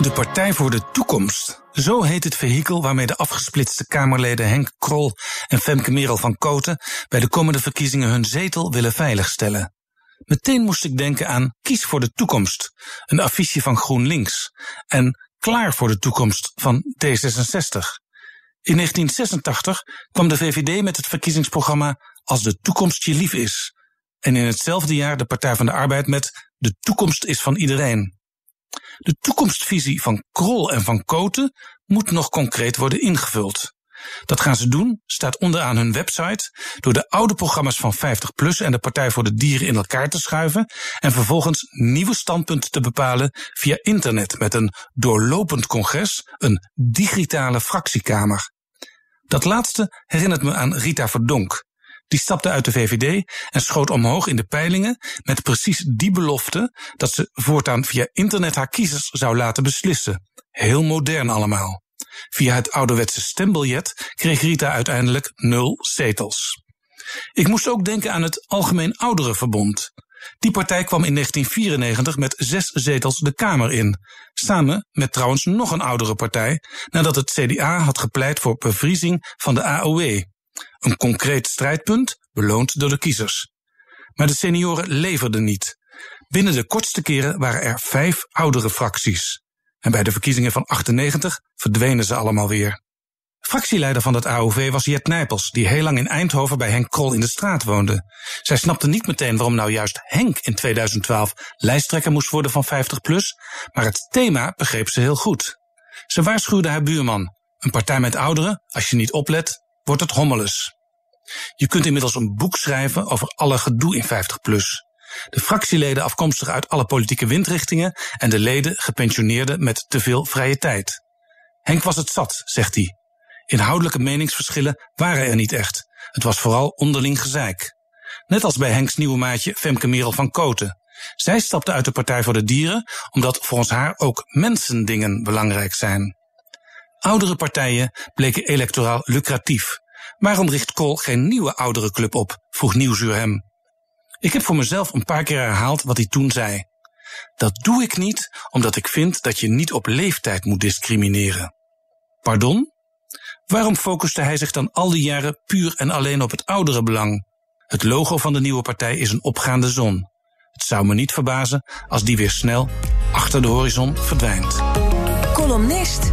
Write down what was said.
De Partij voor de Toekomst. Zo heet het vehikel waarmee de afgesplitste Kamerleden Henk Krol en Femke Merel van Koten bij de komende verkiezingen hun zetel willen veiligstellen. Meteen moest ik denken aan Kies voor de Toekomst, een affiche van GroenLinks, en Klaar voor de Toekomst van D66. In 1986 kwam de VVD met het verkiezingsprogramma Als de toekomst je lief is. En in hetzelfde jaar de Partij van de Arbeid met De toekomst is van iedereen. De toekomstvisie van Krol en van Koten moet nog concreet worden ingevuld. Dat gaan ze doen, staat onderaan hun website, door de oude programma's van 50PLUS en de Partij voor de Dieren in elkaar te schuiven en vervolgens nieuwe standpunten te bepalen via internet met een doorlopend congres, een digitale fractiekamer. Dat laatste herinnert me aan Rita Verdonk. Die stapte uit de VVD en schoot omhoog in de peilingen met precies die belofte dat ze voortaan via internet haar kiezers zou laten beslissen. Heel modern allemaal. Via het ouderwetse stembiljet kreeg Rita uiteindelijk nul zetels. Ik moest ook denken aan het Algemeen Ouderenverbond. Die partij kwam in 1994 met zes zetels de Kamer in. Samen met trouwens nog een oudere partij, nadat het CDA had gepleit voor bevriezing van de AOW. Een concreet strijdpunt, beloond door de kiezers. Maar de senioren leverden niet. Binnen de kortste keren waren er vijf oudere fracties. En bij de verkiezingen van 98 verdwenen ze allemaal weer. Fractieleider van het AOV was Jet Nijpels, die heel lang in Eindhoven bij Henk Krol in de straat woonde. Zij snapte niet meteen waarom nou juist Henk in 2012 lijsttrekker moest worden van 50PLUS, maar het thema begreep ze heel goed. Ze waarschuwde haar buurman. Een partij met ouderen, als je niet oplet, wordt het hommeles. Je kunt inmiddels een boek schrijven over alle gedoe in 50PLUS. De fractieleden afkomstig uit alle politieke windrichtingen en de leden gepensioneerden met te veel vrije tijd. Henk was het zat, zegt hij. Inhoudelijke meningsverschillen waren er niet echt. Het was vooral onderling gezeik. Net als bij Henks nieuwe maatje Femke Merel van Koten. Zij stapte uit de Partij voor de Dieren omdat volgens haar ook mensendingen belangrijk zijn. Oudere partijen bleken electoraal lucratief. Waarom richt Kool geen nieuwe oudere club op? vroeg Nieuwsuur hem. Ik heb voor mezelf een paar keer herhaald wat hij toen zei. Dat doe ik niet omdat ik vind dat je niet op leeftijd moet discrimineren. Pardon? Waarom focuste hij zich dan al die jaren puur en alleen op het oudere belang? Het logo van de nieuwe partij is een opgaande zon. Het zou me niet verbazen als die weer snel achter de horizon verdwijnt. Columnist